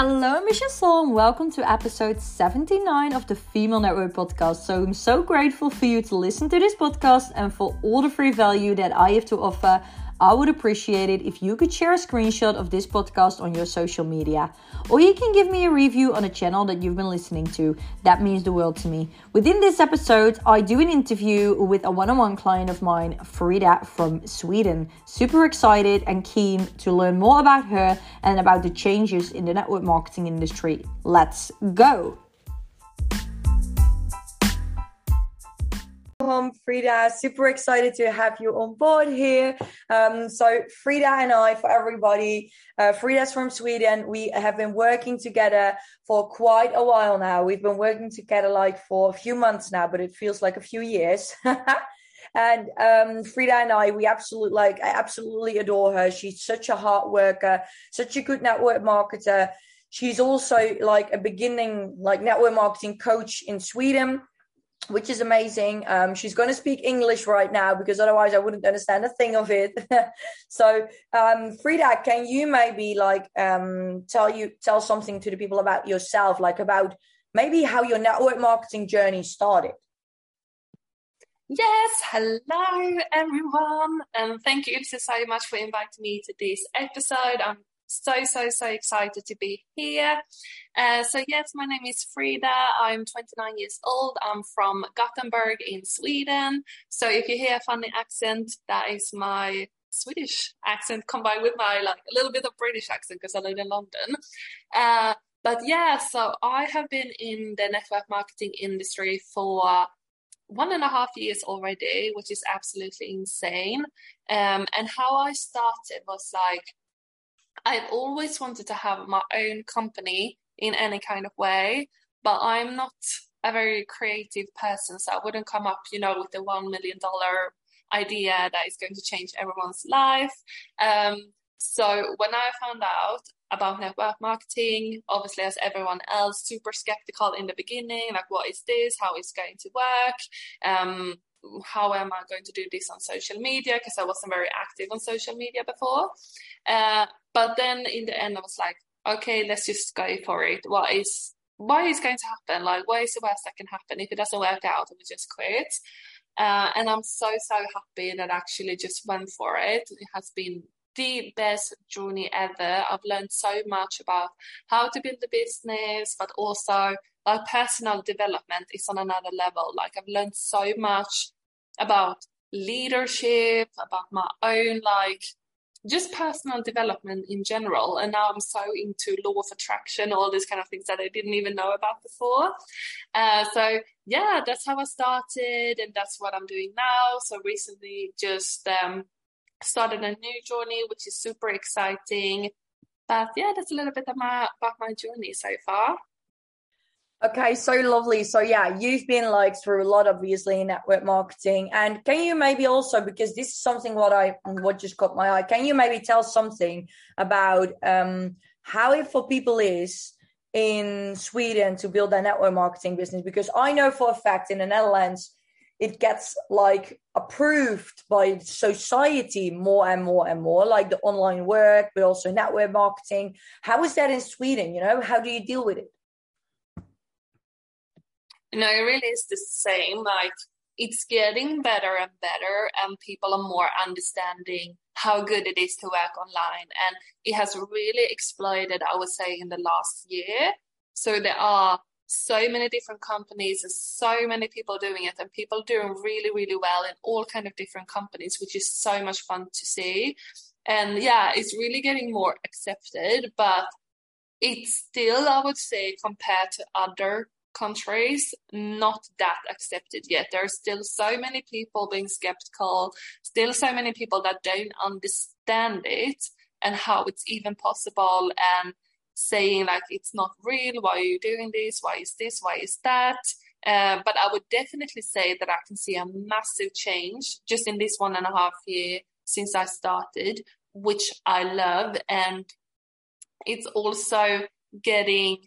Hello, ambitious soul, welcome to episode 79 of the Female Network Podcast. So, I'm so grateful for you to listen to this podcast and for all the free value that I have to offer. I would appreciate it if you could share a screenshot of this podcast on your social media. Or you can give me a review on a channel that you've been listening to. That means the world to me. Within this episode, I do an interview with a one on one client of mine, Frida from Sweden. Super excited and keen to learn more about her and about the changes in the network marketing industry. Let's go! Frida. Super excited to have you on board here. Um, so, Frida and I, for everybody, uh, Frida's from Sweden. We have been working together for quite a while now. We've been working together like for a few months now, but it feels like a few years. and um, Frida and I, we absolutely like, I absolutely adore her. She's such a hard worker, such a good network marketer. She's also like a beginning like network marketing coach in Sweden which is amazing. Um, she's going to speak English right now because otherwise I wouldn't understand a thing of it. so, um, Frida, can you maybe like um, tell you tell something to the people about yourself, like about maybe how your network marketing journey started? Yes, hello everyone, and thank you so much for inviting me to this episode. I'm so, so, so excited to be here. Uh, so, yes, my name is Frida. I'm 29 years old. I'm from Gothenburg in Sweden. So, if you hear a funny accent, that is my Swedish accent combined with my like a little bit of British accent because I live in London. Uh, but yeah, so I have been in the network marketing industry for one and a half years already, which is absolutely insane. Um, and how I started was like I've always wanted to have my own company in any kind of way, but I'm not a very creative person, so I wouldn't come up, you know, with the one million dollar idea that is going to change everyone's life. Um, so when I found out about network marketing, obviously as everyone else, super skeptical in the beginning, like what is this? How is it going to work? Um, how am I going to do this on social media? Because I wasn't very active on social media before. Uh, but then in the end, I was like, okay, let's just go for it. What is what is going to happen? Like, what is the worst that can happen? If it doesn't work out, we just quit. Uh, and I'm so so happy that I actually just went for it. It has been the best journey ever. I've learned so much about how to build a business, but also like personal development is on another level. Like I've learned so much about leadership, about my own like just personal development in general. And now I'm so into law of attraction, all these kind of things that I didn't even know about before. Uh, so yeah, that's how I started, and that's what I'm doing now. So recently, just um, started a new journey, which is super exciting. But yeah, that's a little bit of my, about my journey so far. Okay, so lovely. So yeah, you've been like through a lot, obviously, in network marketing. And can you maybe also, because this is something what I what just caught my eye, can you maybe tell something about um, how it for people is in Sweden to build a network marketing business? Because I know for a fact in the Netherlands, it gets like approved by society more and more and more, like the online work, but also network marketing. How is that in Sweden? You know, how do you deal with it? No, it really is the same. Like it's getting better and better, and people are more understanding how good it is to work online. And it has really exploded, I would say, in the last year. So there are so many different companies and so many people doing it and people doing really really well in all kind of different companies which is so much fun to see and yeah it's really getting more accepted but it's still i would say compared to other countries not that accepted yet. There are still so many people being skeptical, still so many people that don't understand it and how it's even possible and saying like it's not real, why are you doing this? Why is this? Why is that? Uh, but I would definitely say that I can see a massive change just in this one and a half year since I started, which I love. And it's also getting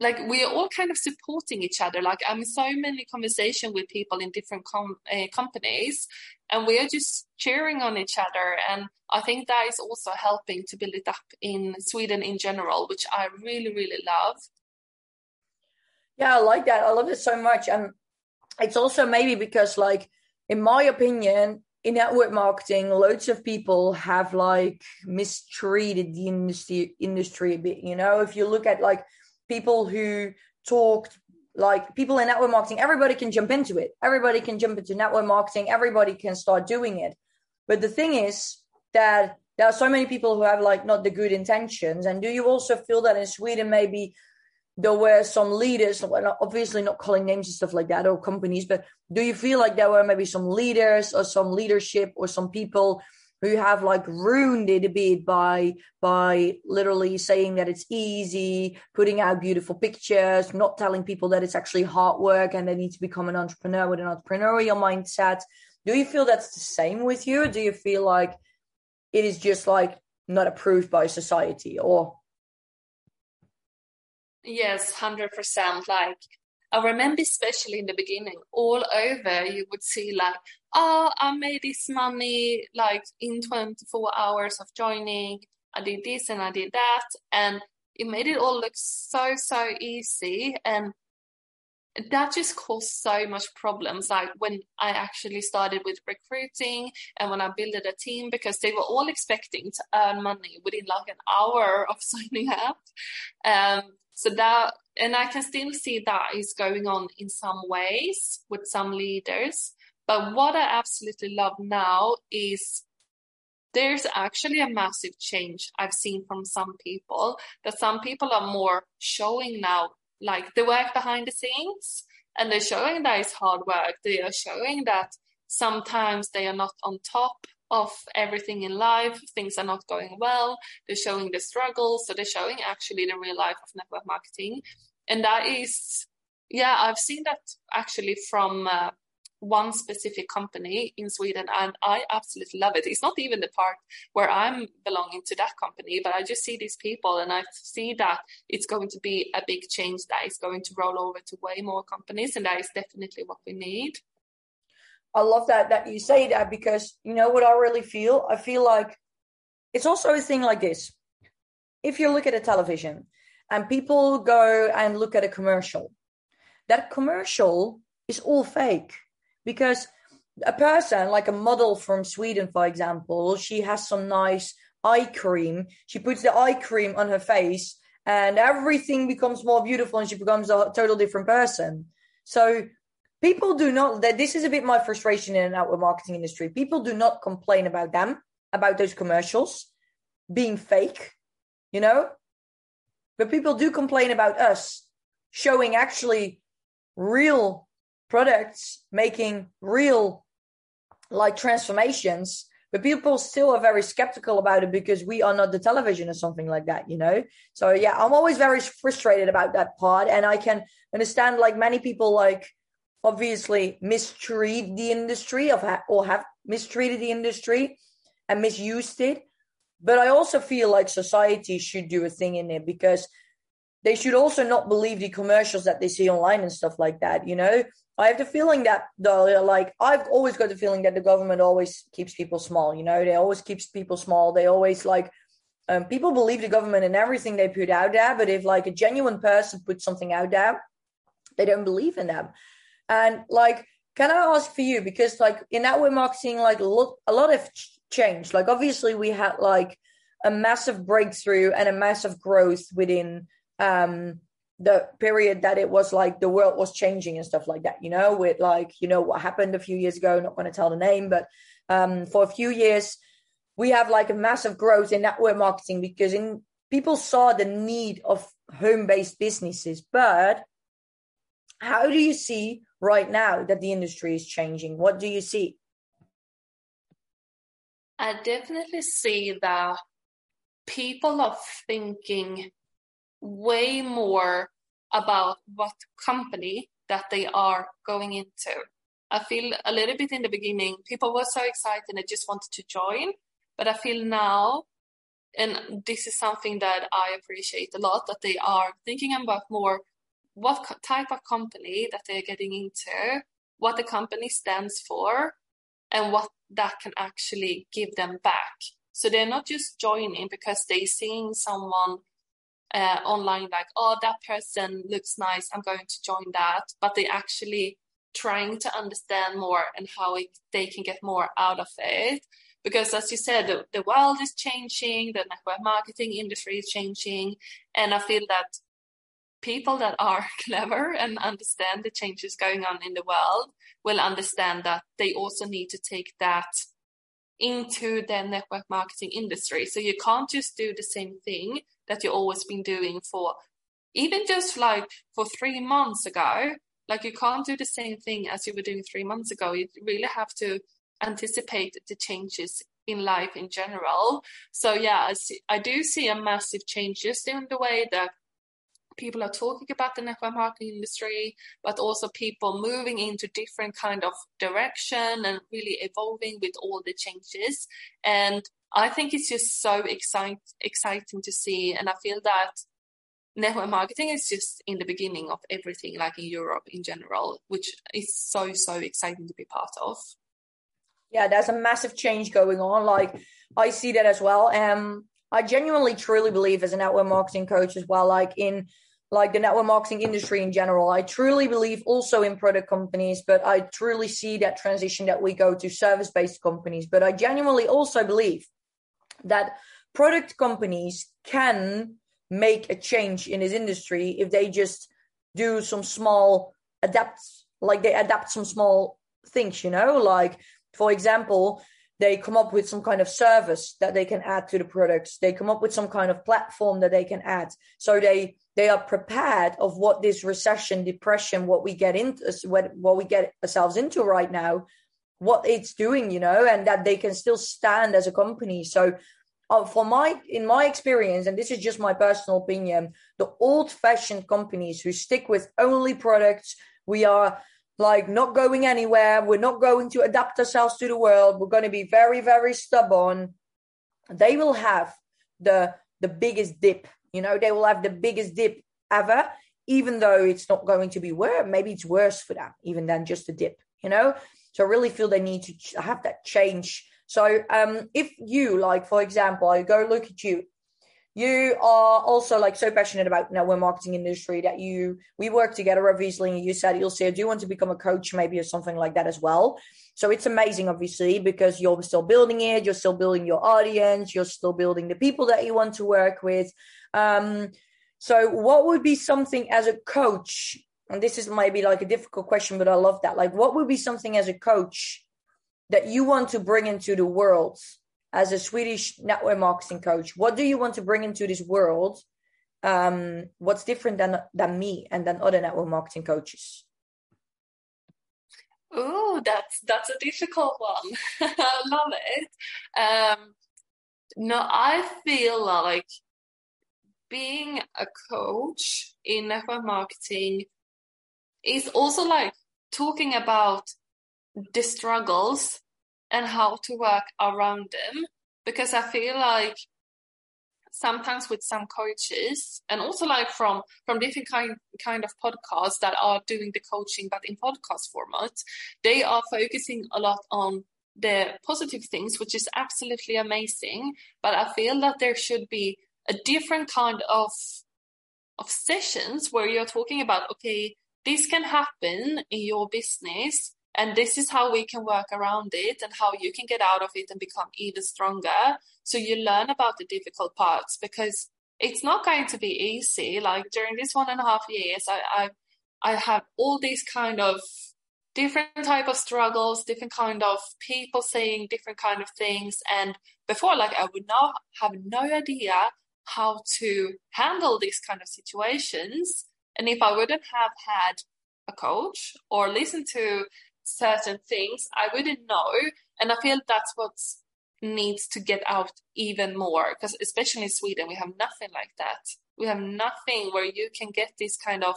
like we are all kind of supporting each other. Like I'm so many conversation with people in different com- uh, companies, and we are just cheering on each other. And I think that is also helping to build it up in Sweden in general, which I really, really love. Yeah, I like that. I love it so much, and it's also maybe because, like, in my opinion, in network marketing, loads of people have like mistreated the industry industry a bit. You know, if you look at like people who talked like people in network marketing, everybody can jump into it. Everybody can jump into network marketing. Everybody can start doing it. But the thing is that there are so many people who have like not the good intentions. And do you also feel that in Sweden maybe there were some leaders, obviously not calling names and stuff like that or companies, but do you feel like there were maybe some leaders or some leadership or some people who have like ruined it a bit by by literally saying that it's easy, putting out beautiful pictures, not telling people that it's actually hard work and they need to become an entrepreneur with an entrepreneurial mindset. Do you feel that's the same with you? Do you feel like it is just like not approved by society or Yes, 100%. Like, I remember, especially in the beginning, all over, you would see, like, oh, I made this money, like, in 24 hours of joining. I did this and I did that. And it made it all look so, so easy. And that just caused so much problems like when i actually started with recruiting and when i built a team because they were all expecting to earn money within like an hour of signing up um, so that, and I can still see that is going on in some ways with some leaders. But what I absolutely love now is there's actually a massive change I've seen from some people that some people are more showing now, like the work behind the scenes, and they're showing that it's hard work. They are showing that sometimes they are not on top of everything in life. Things are not going well. They're showing the struggles. So they're showing actually the real life of network marketing. And that is, yeah, I've seen that actually from uh, one specific company in Sweden and I absolutely love it. It's not even the part where I'm belonging to that company, but I just see these people and I see that it's going to be a big change that is going to roll over to way more companies and that is definitely what we need. I love that that you say that because you know what I really feel? I feel like it's also a thing like this. If you look at a television and people go and look at a commercial, that commercial is all fake because a person like a model from Sweden, for example, she has some nice eye cream. She puts the eye cream on her face and everything becomes more beautiful and she becomes a total different person. So people do not that this is a bit my frustration in an outward marketing industry. People do not complain about them about those commercials being fake you know? But people do complain about us showing actually real products making real like transformations. But people still are very skeptical about it because we are not the television or something like that you know? So yeah i'm always very frustrated about that part. And i can understand like many people like obviously mistreat the industry of or have mistreated the industry and misused it. But i also feel like society should do a thing in it because they should also not believe the commercials that they see online and stuff like that you know? I have the feeling that the like i've always got the feeling that the government always keeps people small you know? They always keeps people small. They always like um, people believe the government and everything they put out there but if like a genuine person puts something out there they don't believe in them and like, can I ask for you because like in network marketing, like a lot, a lot of change. Like obviously we had like a massive breakthrough and a massive growth within um the period that it was like the world was changing and stuff like that, you know, with like, you know, what happened a few years ago, not going to tell the name, but um, for a few years, we have like a massive growth in network marketing because in people saw the need of home-based businesses. But how do you see right now that the industry is changing? What do you see? I definitely see that people are thinking way more about what company that they are going into. I feel a little bit in the beginning, people were so excited and just wanted to join. But I feel now, and this is something that I appreciate a lot, that they are thinking about more what type of company that they're getting into, what the company stands for, and what that can actually give them back. So they're not just joining because they're seeing someone uh, online like, oh, that person looks nice, I'm going to join that. But they actually trying to understand more and how it, they can get more out of it. Because as you said, the, the world is changing, the network marketing industry is changing. And I feel that people that are clever and understand the changes going on in the world will understand that they also need to take that into their network marketing industry. So you can't just do the same thing that you've always been doing for even just like for three months ago. Like you can't do the same thing as you were doing three months ago. You really have to anticipate the changes in life in general. So yeah, I, see, I do see a massive change just in the way that people are talking about the network marketing industry, but also people moving into different kind of direction and really evolving with all the changes. And I think it's just so excite, exciting to see. And I feel that network marketing is just in the beginning of everything, like in Europe in general, which is so, so exciting to be part of. Yeah, there's a massive change going on. Like I see that as well. Um, I genuinely truly believe as a network marketing coach as well, like in like the network marketing industry in general. I truly believe also in product companies, but I truly see that transition that we go to service based companies. But I genuinely also believe that product companies can make a change in this industry if they just do some small adapts, like they adapt some small things, you know, like for example, they come up with some kind of service that they can add to the products. They come up with some kind of platform that they can add. So they they are prepared of what this recession depression what we get into what, what we get ourselves into right now what it's doing you know and that they can still stand as a company. So uh, for my in my experience and this is just my personal opinion the old fashioned companies who stick with only products we are like not going anywhere. We're not going to adapt ourselves to the world. We're going to be very, very stubborn. They will have the the biggest dip. You know, they will have the biggest dip ever, even though it's not going to be worse. Maybe it's worse for them even than just a dip. You know, so I really feel they need to have that change. So, um, if you like, for example, I go look at you you are also like so passionate about network marketing industry that you we work together obviously and you said you'll say do you want to become a coach maybe or something like that as well. So it's amazing obviously because you're still building it you're still building your audience you're still building the people that you want to work with. Um so what would be something as a coach and this is maybe like a difficult question but i love that. Like what would be something as a coach that you want to bring into the world as a Swedish network marketing coach, what do you want to bring into this world? Um, what's different than than me and than other network marketing coaches? Oh, that's that's a difficult one. I love it. Um, no, I feel like being a coach in network marketing is also like talking about the struggles and how to work around them because I feel like sometimes with some coaches and also like from from different kind kind of podcasts that are doing the coaching but in podcast format they are focusing a lot on the positive things which is absolutely amazing. But i feel that there should be a different kind of of sessions where you're talking about okay this can happen in your business and this is how we can work around it and how you can get out of it and become even stronger. So you learn about the difficult parts because it's not going to be easy. Like during this one and a half years, I, I, I have all these kind of different type of struggles, different kind of people saying different kind of things. And before, like I would now have no idea how to handle these kind of situations. And if I wouldn't have had a coach or listen to certain things, I wouldn't know. And I feel that's what needs to get out even more because especially in Sweden, we have nothing like that. We have nothing where you can get this kind of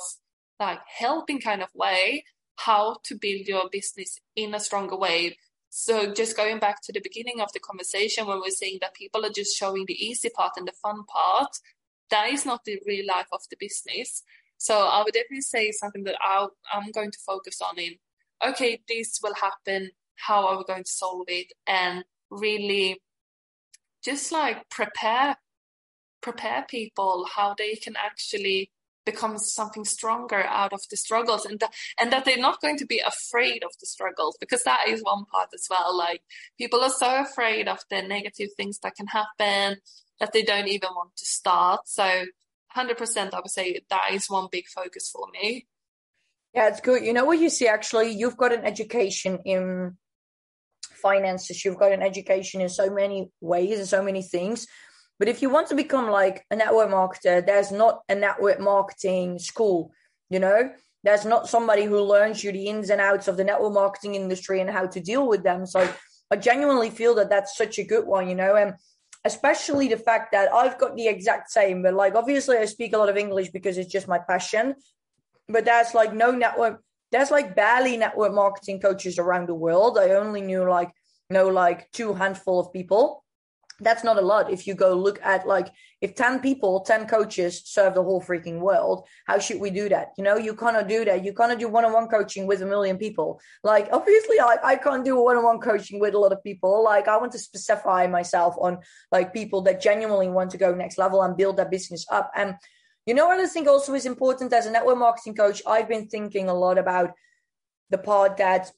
like helping kind of way how to build your business in a stronger way. So just going back to the beginning of the conversation when we're saying that people are just showing the easy part and the fun part, that is not the real life of the business. So I would definitely say something that i I'm going to focus on in, okay, this will happen. How are we going to solve it? And really just like prepare, prepare people how they can actually become something stronger out of the struggles and that, and that they're not going to be afraid of the struggles because that is one part as well like people are so afraid of the negative things that can happen that they don't even want to start so 100% i would say that is one big focus for me yeah it's good you know what you see actually you've got an education in finances you've got an education in so many ways and so many things but if you want to become like a network marketer, there's not a network marketing school, you know? There's not somebody who learns you the ins and outs of the network marketing industry and how to deal with them. So I genuinely feel that that's such a good one, you know? And especially the fact that I've got the exact same, but like obviously I speak a lot of English because it's just my passion. But there's like no network, there's like barely network marketing coaches around the world. I only knew like, know like two handful of people. That's not a lot. If you go look at like if 10 people 10 coaches serve the whole freaking world how should we do that? You know you cannot do that. You cannot do one-on-one coaching with a million people. Like obviously I, I can't do one-on-one coaching with a lot of people. Like i want to specify myself on like people that genuinely want to go next level and build their business up. And you know what i think also is important as a network marketing coach i've been thinking a lot about the part that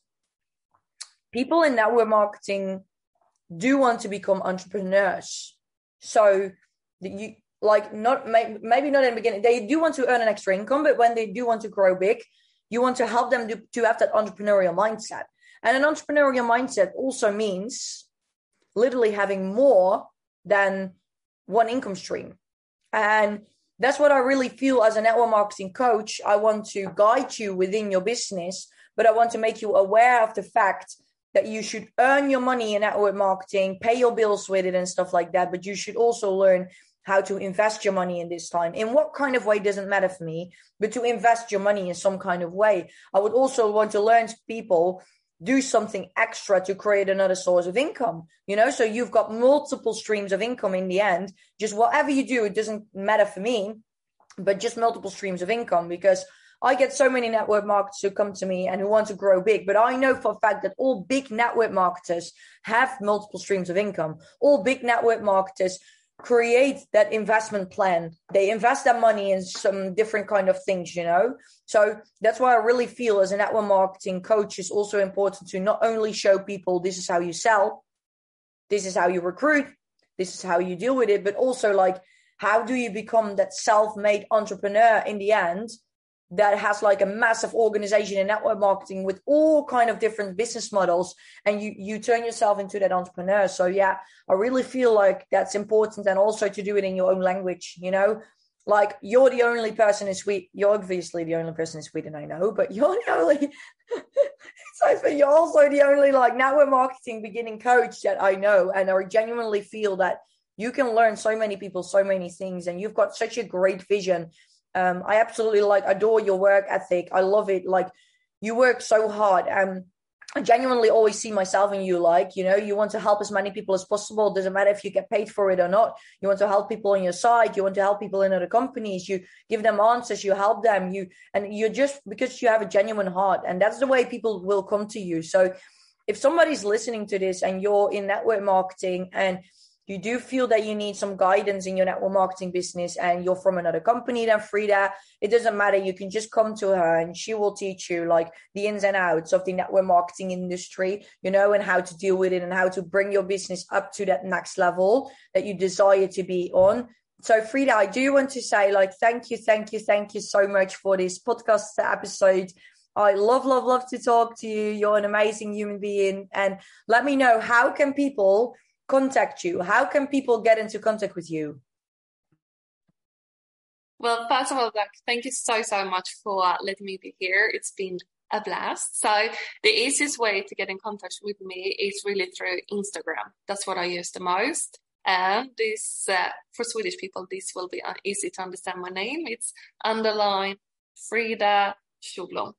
people in network marketing do want to become entrepreneurs. So you like not maybe not in the beginning they do want to earn an extra income, but when they do want to grow big, you want to help them to, to have that entrepreneurial mindset. And an entrepreneurial mindset also means literally having more than one income stream. And that's what I really feel as a network marketing coach. I want to guide you within your business, but I want to make you aware of the fact that you should earn your money in network marketing, pay your bills with it and stuff like that. But you should also learn how to invest your money in this time. In what kind of way doesn't matter for me, but to invest your money in some kind of way. I would also want to learn to people do something extra to create another source of income you know so you've got multiple streams of income in the end just whatever you do it doesn't matter for me but just multiple streams of income because I get so many network marketers who come to me and who want to grow big, but I know for a fact that all big network marketers have multiple streams of income. All big network marketers create that investment plan. They invest their money in some different kind of things, you know? So that's why I really feel as a network marketing coach is also important to not only show people this is how you sell, this is how you recruit, this is how you deal with it, but also like how do you become that self-made entrepreneur in the end that has like a massive organization in network marketing with all kind of different business models and you you turn yourself into that entrepreneur. So yeah i really feel like that's important and also to do it in your own language you know? Like you're the only person in sweden you're obviously the only person in sweden i know but you're the only so but you're also the only like network marketing beginning coach that i know and i genuinely feel that you can learn so many people so many things and you've got such a great vision um, I absolutely like adore your work ethic. I love it. Like you work so hard. Um, I genuinely always see myself in you. Like you know, you want to help as many people as possible. Doesn't matter if you get paid for it or not. You want to help people on your side. You want to help people in other companies. You give them answers. You help them. You and you're just because you have a genuine heart, and that's the way people will come to you. So if somebody's listening to this and you're in network marketing and you do feel that you need some guidance in your network marketing business and you're from another company than Frida, it doesn't matter. You can just come to her and she will teach you like the ins and outs of the network marketing industry, you know, and how to deal with it and how to bring your business up to that next level that you desire to be on. So Frida, I do want to say like thank you, thank you, thank you so much for this podcast episode. I love, love, love to talk to you. You're an amazing human being. And let me know how can people contact you? How can people get into contact with you? Well, first of all, like, thank you so, so much for uh, letting me be here. It's been a blast. So the easiest way to get in contact with me is really through Instagram. That's what I use the most. And this, uh, for Swedish people, this will be uh, easy to understand my name. It's underline Frida Sjöblom.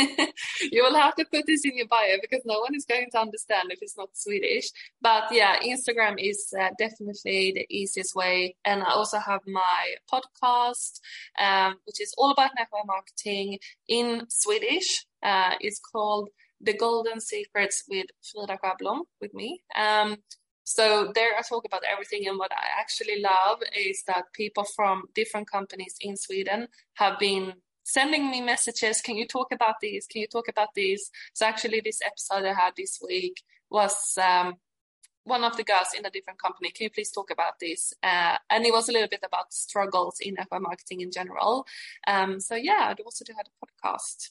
you will have to put this in your bio because no one is going to understand if it's not Swedish. But yeah, Instagram is uh, definitely the easiest way. And I also have my podcast, um, which is all about network marketing in Swedish. Uh, it's called The Golden Secrets with Frida Sjöblom with me. Um, so there I talk about everything and what I actually love is that people from different companies in Sweden have been sending me messages. Can you talk about these? Can you talk about these? So actually, this episode I had this week was um, one of the girls in a different company. Can you please talk about this? Uh, and it was a little bit about struggles in network marketing in general. Um, so yeah, I also do have a podcast.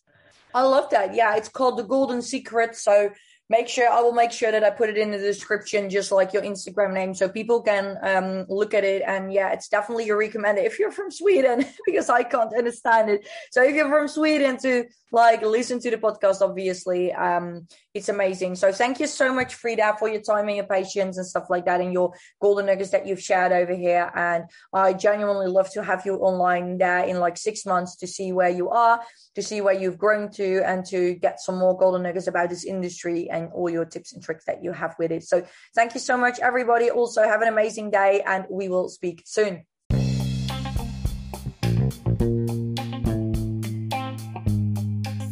I love that. Yeah, it's called the Golden Secret. So make sure I will make sure that I put it in the description, just like your Instagram name, so people can um, look at it. And yeah, it's definitely a recommended if you're from Sweden, because I can't understand it. So if you're from Sweden to like listen to the podcast, obviously, um, it's amazing. So thank you so much, Frida, for your time and your patience and stuff like that, and your golden nuggets that you've shared over here. And I genuinely love to have you online there in like six months to see where you are, to see where you've grown to, and to get some more golden nuggets about this industry and all your tips and tricks that you have with it. So thank you so much, everybody. Also, have an amazing day, and we will speak soon.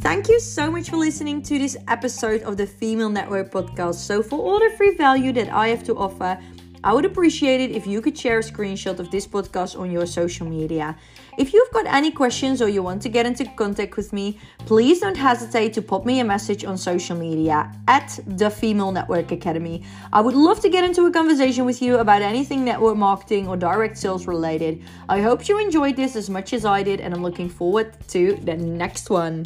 Thank you so much for listening to this episode of the Female Network Podcast. So, for all the free value that I have to offer, I would appreciate it if you could share a screenshot of this podcast on your social media. If you've got any questions or you want to get into contact with me, please don't hesitate to pop me a message on social media at the Female Network Academy. I would love to get into a conversation with you about anything network marketing or direct sales related. I hope you enjoyed this as much as I did, and I'm looking forward to the next one.